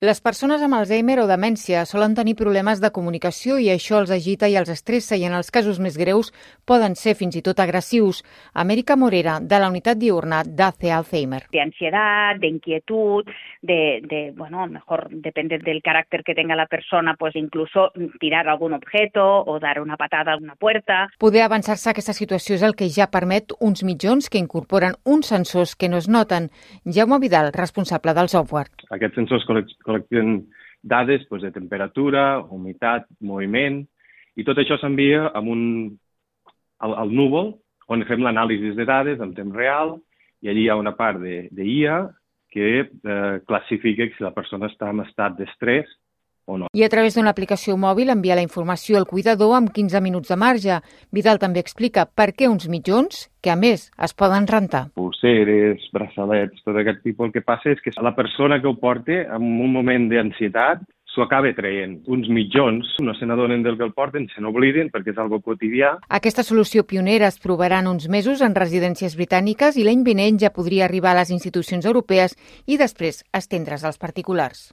Les persones amb Alzheimer o demència solen tenir problemes de comunicació i això els agita i els estressa i en els casos més greus poden ser fins i tot agressius. Amèrica Morera, de la unitat diurna d'ACE Alzheimer. De ansiedad, de inquietud, de, de, bueno, mejor depende del carácter que tenga la persona, pues incluso tirar algún objeto o dar una patada a una puerta. Poder avançar-se a aquesta situació és el que ja permet uns mitjons que incorporen uns sensors que no es noten. Jaume Vidal, responsable del software. Aquests sensors col·leccionen dades doncs, de temperatura, humitat, moviment, i tot això s'envia amb un, al, al núvol, on fem l'anàlisi de dades en temps real, i allí hi ha una part d'IA que eh, classifica si la persona està en estat d'estrès o no. I a través d'una aplicació mòbil envia la informació al cuidador amb 15 minuts de marge. Vidal també explica per què uns mitjons, que a més es poden rentar. Pulseres, braçalets, tot aquest tipus. El que passa és que la persona que ho porta, en un moment d'ansietat, s'ho acaba traient. Uns mitjons no se n'adonen del que el porten, se n'obliden perquè és algo quotidià. Aquesta solució pionera es provarà en uns mesos en residències britàniques i l'any vinent ja podria arribar a les institucions europees i després estendre's als particulars.